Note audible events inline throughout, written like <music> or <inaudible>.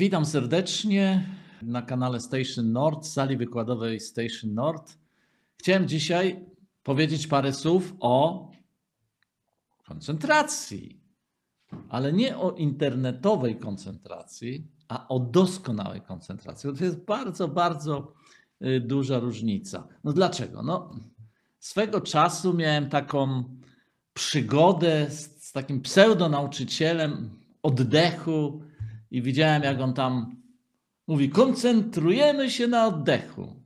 Witam serdecznie na kanale Station Nord, sali wykładowej Station Nord. Chciałem dzisiaj powiedzieć parę słów o koncentracji, ale nie o internetowej koncentracji, a o doskonałej koncentracji. To jest bardzo, bardzo y, duża różnica. No dlaczego? No, swego czasu miałem taką przygodę z, z takim pseudonauczycielem oddechu i widziałem, jak on tam mówi: koncentrujemy się na oddechu.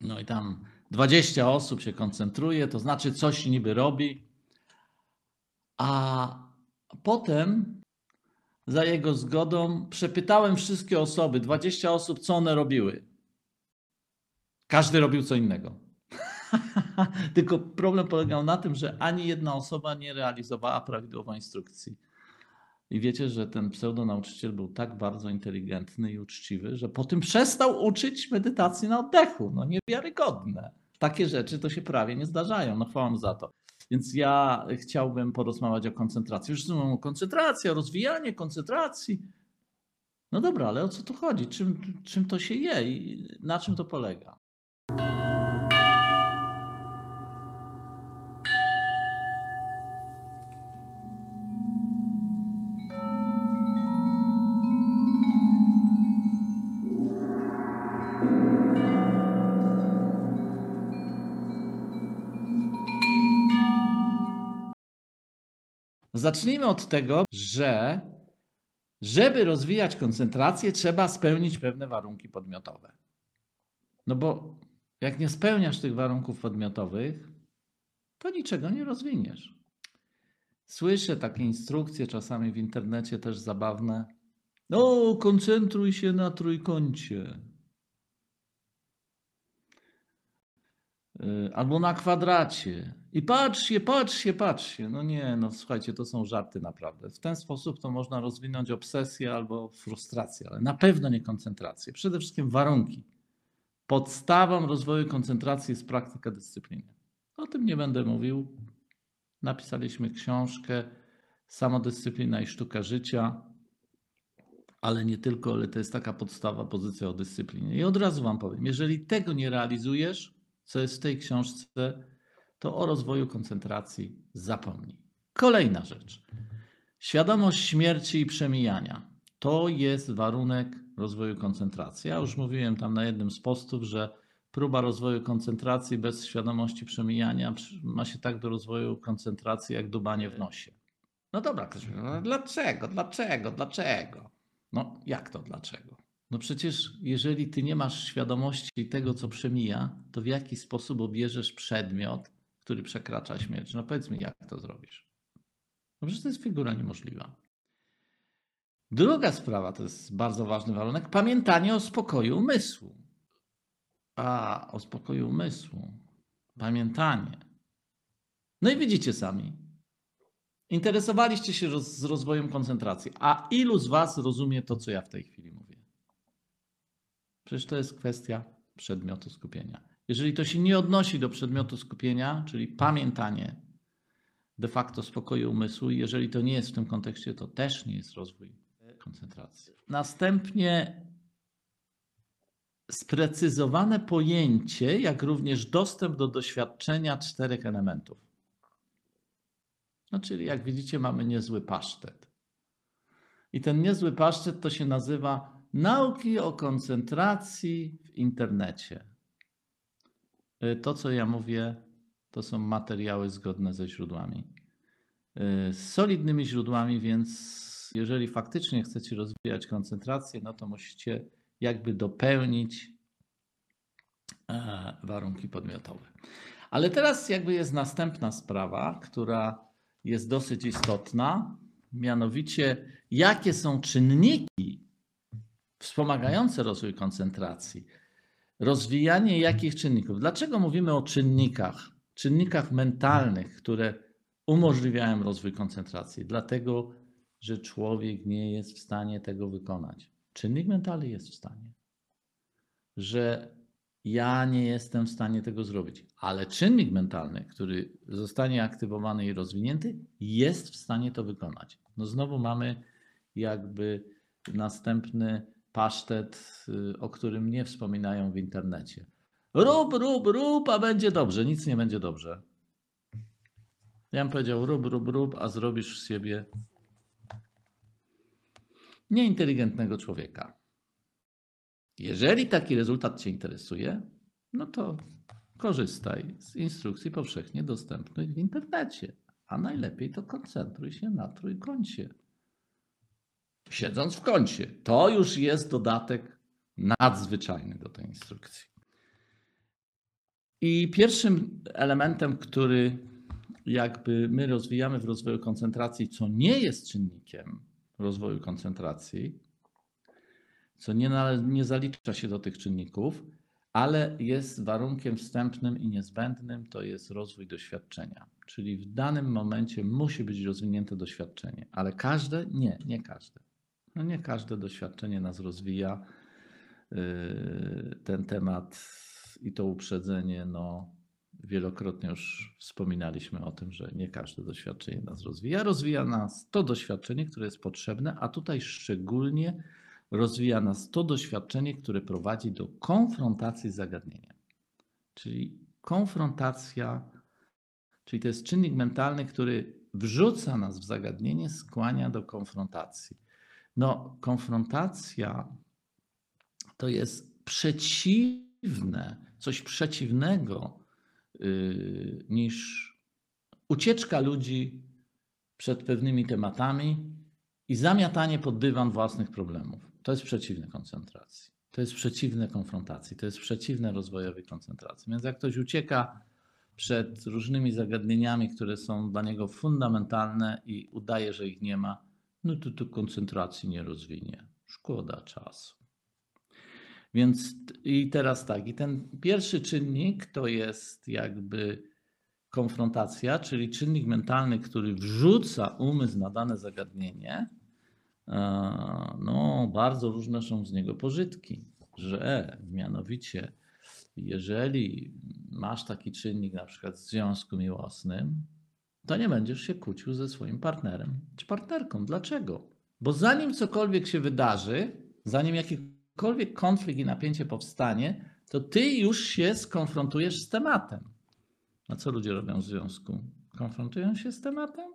No i tam 20 osób się koncentruje, to znaczy coś niby robi. A potem za jego zgodą przepytałem wszystkie osoby, 20 osób, co one robiły. Każdy robił co innego. <laughs> Tylko problem polegał na tym, że ani jedna osoba nie realizowała prawidłowo instrukcji. I wiecie, że ten pseudonauczyciel był tak bardzo inteligentny i uczciwy, że po tym przestał uczyć medytacji na oddechu. No niewiarygodne. Takie rzeczy to się prawie nie zdarzają. No chwała mu za to. Więc ja chciałbym porozmawiać o koncentracji. Już mówią koncentracja, rozwijanie koncentracji. No dobra, ale o co tu chodzi? Czym, czym to się je i na czym to polega? Zacznijmy od tego, że żeby rozwijać koncentrację, trzeba spełnić pewne warunki podmiotowe. No bo jak nie spełniasz tych warunków podmiotowych, to niczego nie rozwiniesz. Słyszę takie instrukcje czasami w internecie też zabawne. No, koncentruj się na trójkącie. Albo na kwadracie. I patrzcie, patrzcie, patrzcie. No nie, no słuchajcie, to są żarty naprawdę. W ten sposób to można rozwinąć obsesję albo frustrację, ale na pewno nie koncentrację. Przede wszystkim warunki. Podstawą rozwoju koncentracji jest praktyka dyscypliny. O tym nie będę mówił. Napisaliśmy książkę Samodyscyplina i sztuka życia, ale nie tylko, ale to jest taka podstawa, pozycja o dyscyplinie. I od razu Wam powiem, jeżeli tego nie realizujesz, co jest w tej książce, to o rozwoju koncentracji zapomnij. Kolejna rzecz. Świadomość śmierci i przemijania. To jest warunek rozwoju koncentracji. Ja już mówiłem tam na jednym z postów, że próba rozwoju koncentracji bez świadomości przemijania ma się tak do rozwoju koncentracji jak dubanie w nosie. No dobra, ktoś mówi, no dlaczego, dlaczego, dlaczego? No jak to dlaczego? No przecież jeżeli ty nie masz świadomości tego, co przemija, to w jaki sposób obierzesz przedmiot, który przekracza śmierć? No powiedz mi, jak to zrobisz? No przecież to jest figura niemożliwa. Druga sprawa, to jest bardzo ważny warunek, pamiętanie o spokoju umysłu. A, o spokoju umysłu. Pamiętanie. No i widzicie sami. Interesowaliście się roz, z rozwojem koncentracji. A ilu z Was rozumie to, co ja w tej chwili mówię? Przecież to jest kwestia przedmiotu skupienia. Jeżeli to się nie odnosi do przedmiotu skupienia, czyli pamiętanie de facto spokoju umysłu, jeżeli to nie jest w tym kontekście, to też nie jest rozwój koncentracji. Następnie sprecyzowane pojęcie, jak również dostęp do doświadczenia czterech elementów. No, czyli jak widzicie, mamy niezły pasztet. I ten niezły pasztet to się nazywa nauki o koncentracji w internecie. Y, to, co ja mówię, to są materiały zgodne ze źródłami. Y, z solidnymi źródłami, więc jeżeli faktycznie chcecie rozwijać koncentrację, no to musicie jakby dopełnić e, warunki podmiotowe. Ale teraz jakby jest następna sprawa, która jest dosyć istotna, mianowicie jakie są czynniki wspomagające rozwój koncentracji. Rozwijanie jakich czynników? Dlaczego mówimy o czynnikach? Czynnikach mentalnych, które umożliwiają rozwój koncentracji. Dlatego, że człowiek nie jest w stanie tego wykonać. Czynnik mentalny jest w stanie. Że ja nie jestem w stanie tego zrobić, ale czynnik mentalny, który zostanie aktywowany i rozwinięty, jest w stanie to wykonać. No znowu mamy jakby następny pasztet, y, o którym nie wspominają w internecie. Rób, rób, rób, a będzie dobrze. Nic nie będzie dobrze. Ja bym powiedział rób, rób, rób, a zrobisz z siebie nieinteligentnego człowieka. Jeżeli taki rezultat Cię interesuje, no to korzystaj z instrukcji powszechnie dostępnych w internecie, a najlepiej to koncentruj się na trójkącie. Siedząc w kącie. To już jest dodatek nadzwyczajny do tej instrukcji. I pierwszym elementem, który jakby my rozwijamy w rozwoju koncentracji, co nie jest czynnikiem rozwoju koncentracji, co nie, nie zalicza się do tych czynników, ale jest warunkiem wstępnym i niezbędnym, to jest rozwój doświadczenia. Czyli w danym momencie musi być rozwinięte doświadczenie, ale każde? Nie, nie każde. No nie każde doświadczenie nas rozwija. Yy, ten temat i to uprzedzenie, no wielokrotnie już wspominaliśmy o tym, że nie każde doświadczenie nas rozwija. Rozwija nas to doświadczenie, które jest potrzebne, a tutaj szczególnie rozwija nas to doświadczenie, które prowadzi do konfrontacji z zagadnieniem. Czyli konfrontacja, czyli to jest czynnik mentalny, który wrzuca nas w zagadnienie, skłania do konfrontacji. No, konfrontacja to jest przeciwne, coś przeciwnego yy, niż ucieczka ludzi przed pewnymi tematami i zamiatanie pod dywan własnych problemów. To jest przeciwne koncentracji. To jest przeciwne konfrontacji. To jest przeciwne rozwojowi koncentracji. Więc jak ktoś ucieka przed różnymi zagadnieniami, które są dla niego fundamentalne i udaje, że ich nie ma, no to koncentracji nie rozwinie. Szkoda czasu. Więc i teraz tak, i ten pierwszy czynnik to jest jakby konfrontacja, czyli czynnik mentalny, który wrzuca umysł na dane zagadnienie, no, bardzo różne są z niego pożytki, że mianowicie, jeżeli masz taki czynnik, na przykład w związku miłosnym, to nie będziesz się kłócił ze swoim partnerem czy partnerką. Dlaczego? Bo zanim cokolwiek się wydarzy, zanim jakikolwiek konflikt i napięcie powstanie, to ty już się skonfrontujesz z tematem. A co ludzie robią w związku? Konfrontują się z tematem?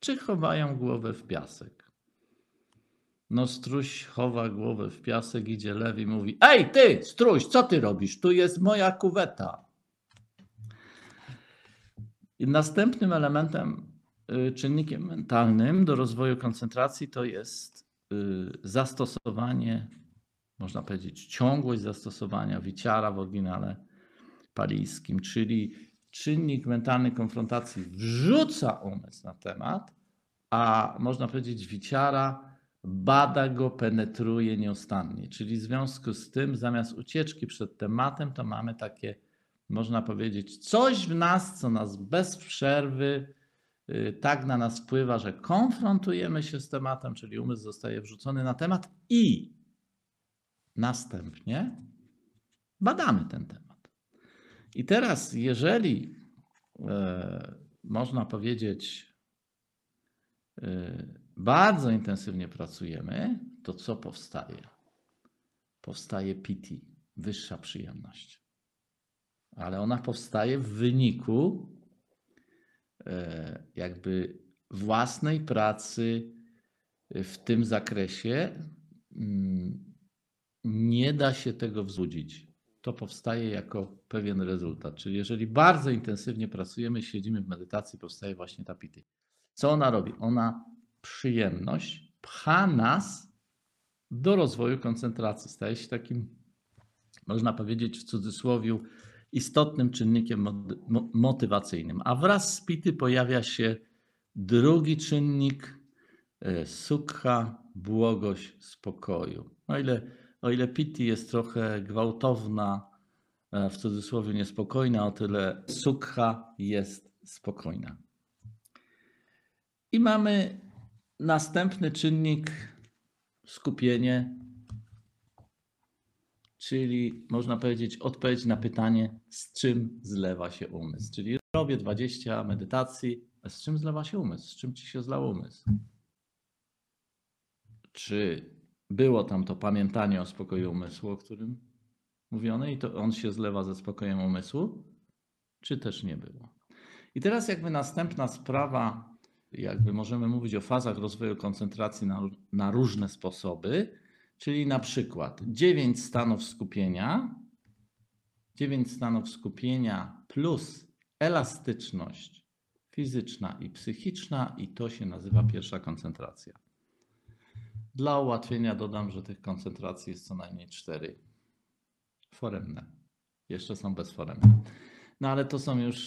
Czy chowają głowę w piasek? No struś chowa głowę w piasek, idzie lew i mówi Ej ty, struś, co ty robisz? Tu jest moja kuweta. Następnym elementem, y, czynnikiem mentalnym do rozwoju koncentracji to jest y, zastosowanie, można powiedzieć, ciągłość zastosowania wiciara w oryginale palijskim, czyli czynnik mentalny konfrontacji wrzuca umysł na temat, a można powiedzieć wiciara bada go, penetruje nieustannie. Czyli w związku z tym, zamiast ucieczki przed tematem, to mamy takie, można powiedzieć, coś w nas, co nas bez przerwy y, tak na nas wpływa, że konfrontujemy się z tematem, czyli umysł zostaje wrzucony na temat i następnie badamy ten temat. I teraz, jeżeli e, można powiedzieć, e, bardzo intensywnie pracujemy, to co powstaje? Powstaje piti, wyższa przyjemność. Ale ona powstaje w wyniku e, jakby własnej pracy w tym zakresie. Mm, nie da się tego wzbudzić to powstaje jako pewien rezultat. Czyli jeżeli bardzo intensywnie pracujemy, siedzimy w medytacji, powstaje właśnie ta pity. Co ona robi? Ona przyjemność pcha nas do rozwoju koncentracji. Staje się takim, można powiedzieć w cudzysłowie, istotnym czynnikiem motywacyjnym. A wraz z pity pojawia się drugi czynnik e, sukha, błogość spokoju. O ile o ile Pitti jest trochę gwałtowna, e, w cudzysłowie niespokojna, o tyle Sukha jest spokojna. I mamy następny czynnik skupienie, czyli można powiedzieć odpowiedź na pytanie, z czym zlewa się umysł. Czyli robię 20 medytacji, a z czym zlewa się umysł? Z czym ci się zlał umysł? czy było tam to pamiętanie o spokoju umysłu, o którym mówiono, i to on się zlewa ze spokojem umysłu, czy też nie było. I teraz jakby następna sprawa, jakby możemy mówić o fazach rozwoju koncentracji na, na różne sposoby, czyli na przykład 9 stanów skupienia, 9 stanów skupienia plus elastyczność fizyczna i psychiczna, i to się nazywa pierwsza koncentracja. Dla ułatwienia dodam, że tych koncentracji jest co najmniej cztery foremne. Jeszcze są bezforemne. No ale to są już,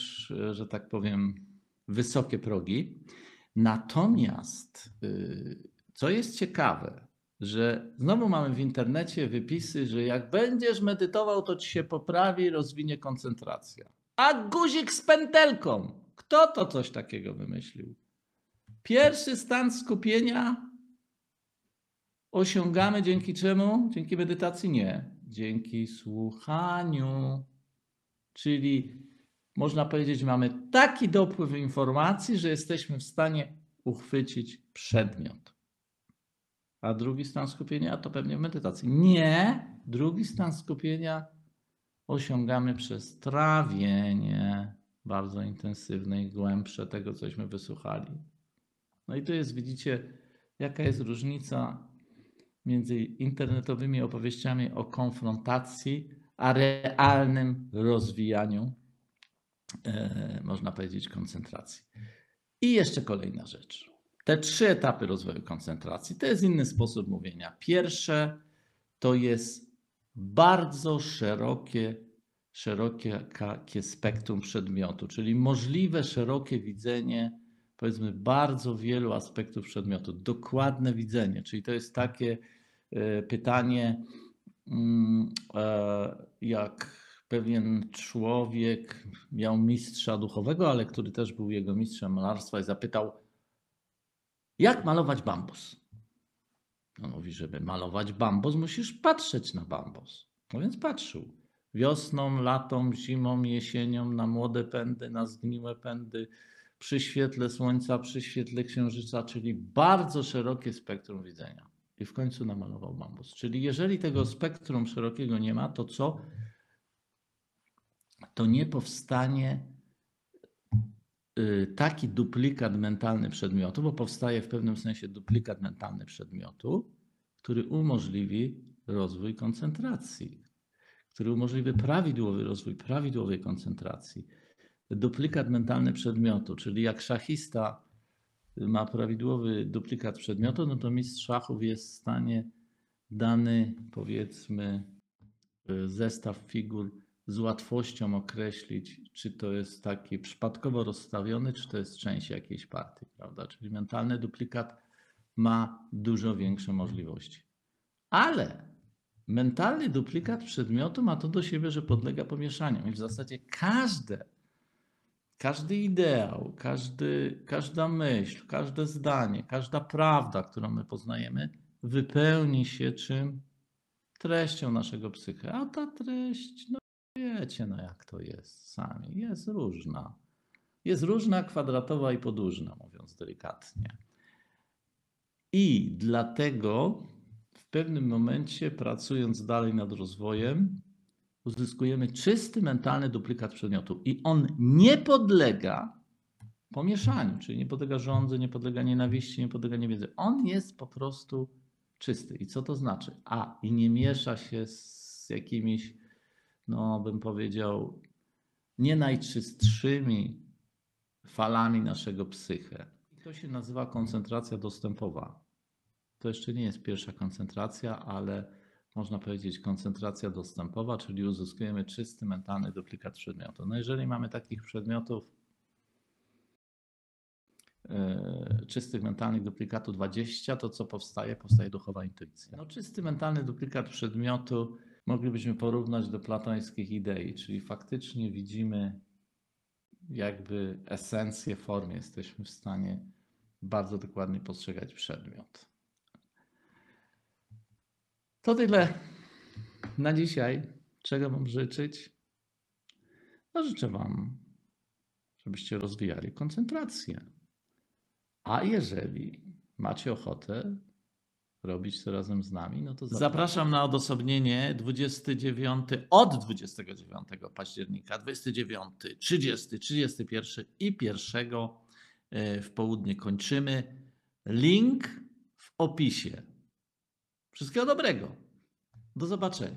że tak powiem, wysokie progi. Natomiast, y, co jest ciekawe, że znowu mamy w internecie wypisy, że jak będziesz medytował, to ci się poprawi, rozwinie koncentracja. A guzik z pętelką. Kto to coś takiego wymyślił? Pierwszy stan skupienia osiągamy dzięki czemu? Dzięki medytacji? Nie. Dzięki słuchaniu. Czyli można powiedzieć, mamy taki dopływ informacji, że jesteśmy w stanie uchwycić przedmiot. A drugi stan skupienia to pewnie w medytacji. Nie. Drugi stan skupienia osiągamy przez trawienie bardzo intensywne i głębsze tego, cośmy wysłuchali. No i tu jest, widzicie, jaka jest różnica między internetowymi opowieściami o konfrontacji, a realnym rozwijaniu, e, można powiedzieć, koncentracji. I jeszcze kolejna rzecz. Te trzy etapy rozwoju koncentracji to jest inny sposób mówienia. Pierwsze to jest bardzo szerokie, szerokie spektrum przedmiotu, czyli możliwe szerokie widzenie, powiedzmy, bardzo wielu aspektów przedmiotu, dokładne widzenie, czyli to jest takie e, pytanie, mm, e, jak pewien człowiek miał mistrza duchowego, ale który też był jego mistrzem malarstwa i zapytał, jak malować bambus? On mówi, żeby malować bambus, musisz patrzeć na bambus. No więc patrzył. Wiosną, latą, zimą, jesienią, na młode pędy, na zgniłe pędy, przy świetle słońca, przy świetle księżyca, czyli bardzo szerokie spektrum widzenia. I w końcu namalował bambus. Czyli jeżeli tego spektrum szerokiego nie ma, to co? To nie powstanie taki duplikat mentalny przedmiotu, bo powstaje w pewnym sensie duplikat mentalny przedmiotu, który umożliwi rozwój koncentracji, który umożliwi prawidłowy rozwój prawidłowej koncentracji. Duplikat mentalny przedmiotu, czyli jak szachista ma prawidłowy duplikat przedmiotu, no to mistrz szachów jest w stanie dany, powiedzmy, zestaw figur z łatwością określić, czy to jest taki przypadkowo rozstawiony, czy to jest część jakiejś partii, prawda? Czyli mentalny duplikat ma dużo większe możliwości. Ale mentalny duplikat przedmiotu ma to do siebie, że podlega pomieszaniom i w zasadzie każde każdy ideał, każdy, każda myśl, każde zdanie, każda prawda, którą my poznajemy, wypełni się czym? Treścią naszego psyche. A ta treść, no wiecie, no jak to jest sami, jest różna. Jest różna, kwadratowa i podłużna, mówiąc delikatnie. I dlatego w pewnym momencie, pracując dalej nad rozwojem, uzyskujemy czysty mentalny duplikat przedmiotu i on nie podlega pomieszaniu, czyli nie podlega żądzy, nie podlega nienawiści, nie podlega niewiedzy. On jest po prostu czysty. I co to znaczy? A, i nie miesza się z jakimiś, no bym powiedział, nie najczystszymi falami naszego psyche. To się nazywa koncentracja dostępowa. To jeszcze nie jest pierwsza koncentracja, ale można powiedzieć, koncentracja dostępowa, czyli uzyskujemy czysty mentalny duplikat przedmiotu. No jeżeli mamy takich przedmiotów, yy, czystych mentalnych duplikatów 20, to co powstaje? Powstaje duchowa intuicja. No, czysty mentalny duplikat przedmiotu moglibyśmy porównać do platońskich idei, czyli faktycznie widzimy jakby esencję formy, jesteśmy w stanie bardzo dokładnie postrzegać przedmiot. To tyle na dzisiaj. Czego Wam życzyć? No życzę Wam, żebyście rozwijali koncentrację. A jeżeli macie ochotę robić to razem z nami, no to zapraszam na odosobnienie 29, od 29 października, 29, 30, 31 i 1 e, w południe kończymy. Link w opisie. Wszystkiego dobrego. Do zobaczenia.